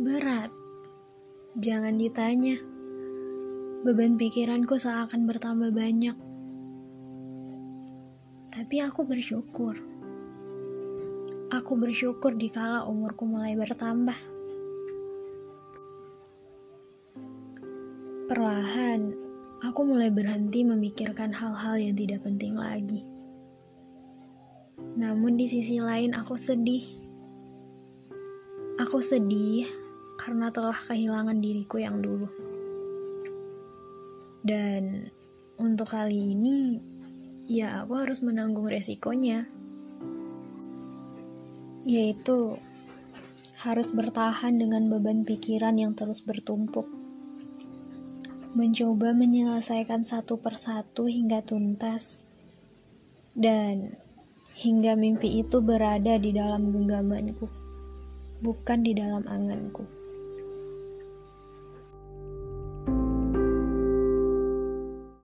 Berat. Jangan ditanya. Beban pikiranku seakan bertambah banyak. Tapi aku bersyukur. Aku bersyukur dikala umurku mulai bertambah. Perlahan, aku mulai berhenti memikirkan hal-hal yang tidak penting lagi. Namun di sisi lain aku sedih. Aku sedih karena telah kehilangan diriku yang dulu. Dan untuk kali ini, ya aku harus menanggung resikonya. Yaitu harus bertahan dengan beban pikiran yang terus bertumpuk. Mencoba menyelesaikan satu persatu hingga tuntas. Dan hingga mimpi itu berada di dalam genggamanku, bukan di dalam anganku.